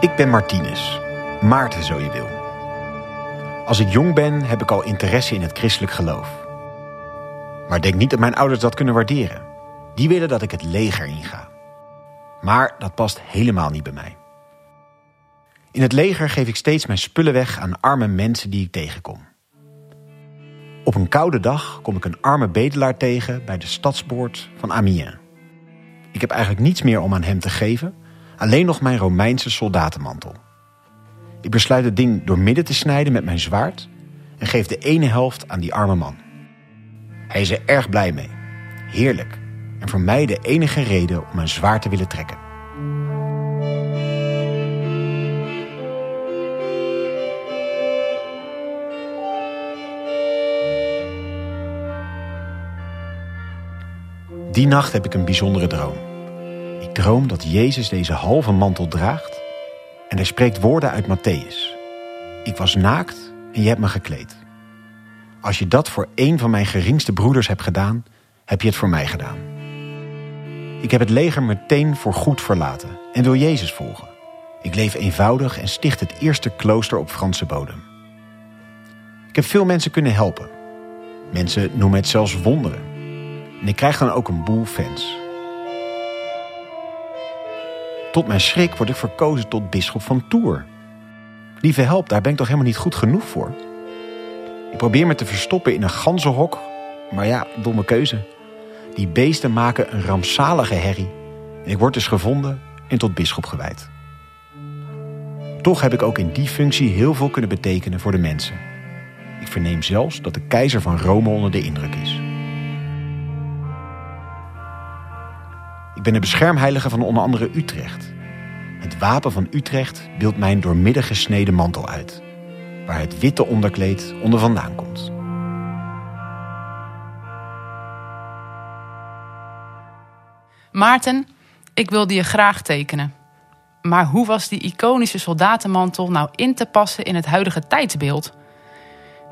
Ik ben Martinez. Maarten, zo je wil. Als ik jong ben, heb ik al interesse in het christelijk geloof. Maar denk niet dat mijn ouders dat kunnen waarderen. Die willen dat ik het leger inga. Maar dat past helemaal niet bij mij. In het leger geef ik steeds mijn spullen weg aan arme mensen die ik tegenkom. Op een koude dag kom ik een arme bedelaar tegen bij de stadspoort van Amiens. Ik heb eigenlijk niets meer om aan hem te geven, alleen nog mijn Romeinse soldatenmantel. Ik besluit het ding door midden te snijden met mijn zwaard en geef de ene helft aan die arme man. Hij is er erg blij mee. Heerlijk. En voor mij de enige reden om mijn zwaard te willen trekken. Die nacht heb ik een bijzondere droom. Ik droom dat Jezus deze halve mantel draagt en hij spreekt woorden uit Matthäus. Ik was naakt en je hebt me gekleed. Als je dat voor een van mijn geringste broeders hebt gedaan, heb je het voor mij gedaan. Ik heb het leger meteen voor goed verlaten en wil Jezus volgen. Ik leef eenvoudig en sticht het eerste klooster op Franse bodem. Ik heb veel mensen kunnen helpen. Mensen noemen het zelfs wonderen. En ik krijg dan ook een boel fans. Tot mijn schrik word ik verkozen tot bisschop van Tours. Lieve help, daar ben ik toch helemaal niet goed genoeg voor? Ik probeer me te verstoppen in een ganzenhok, maar ja, domme keuze. Die beesten maken een rampzalige herrie. Ik word dus gevonden en tot bisschop gewijd. Toch heb ik ook in die functie heel veel kunnen betekenen voor de mensen. Ik verneem zelfs dat de keizer van Rome onder de indruk is. Ik ben de beschermheilige van onder andere Utrecht. Het wapen van Utrecht beeldt mijn doormidden gesneden mantel uit, waar het witte onderkleed onder vandaan komt. Maarten, ik wilde je graag tekenen. Maar hoe was die iconische soldatenmantel nou in te passen in het huidige tijdsbeeld?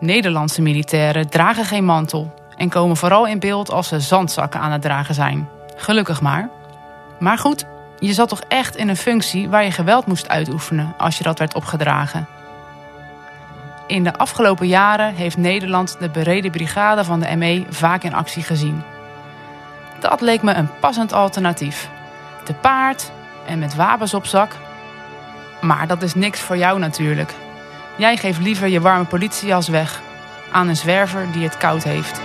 Nederlandse militairen dragen geen mantel en komen vooral in beeld als ze zandzakken aan het dragen zijn. Gelukkig maar. Maar goed, je zat toch echt in een functie waar je geweld moest uitoefenen als je dat werd opgedragen. In de afgelopen jaren heeft Nederland de bereden brigade van de ME vaak in actie gezien. Dat leek me een passend alternatief. Te paard en met wapens op zak. Maar dat is niks voor jou natuurlijk. Jij geeft liever je warme politiejas weg aan een zwerver die het koud heeft.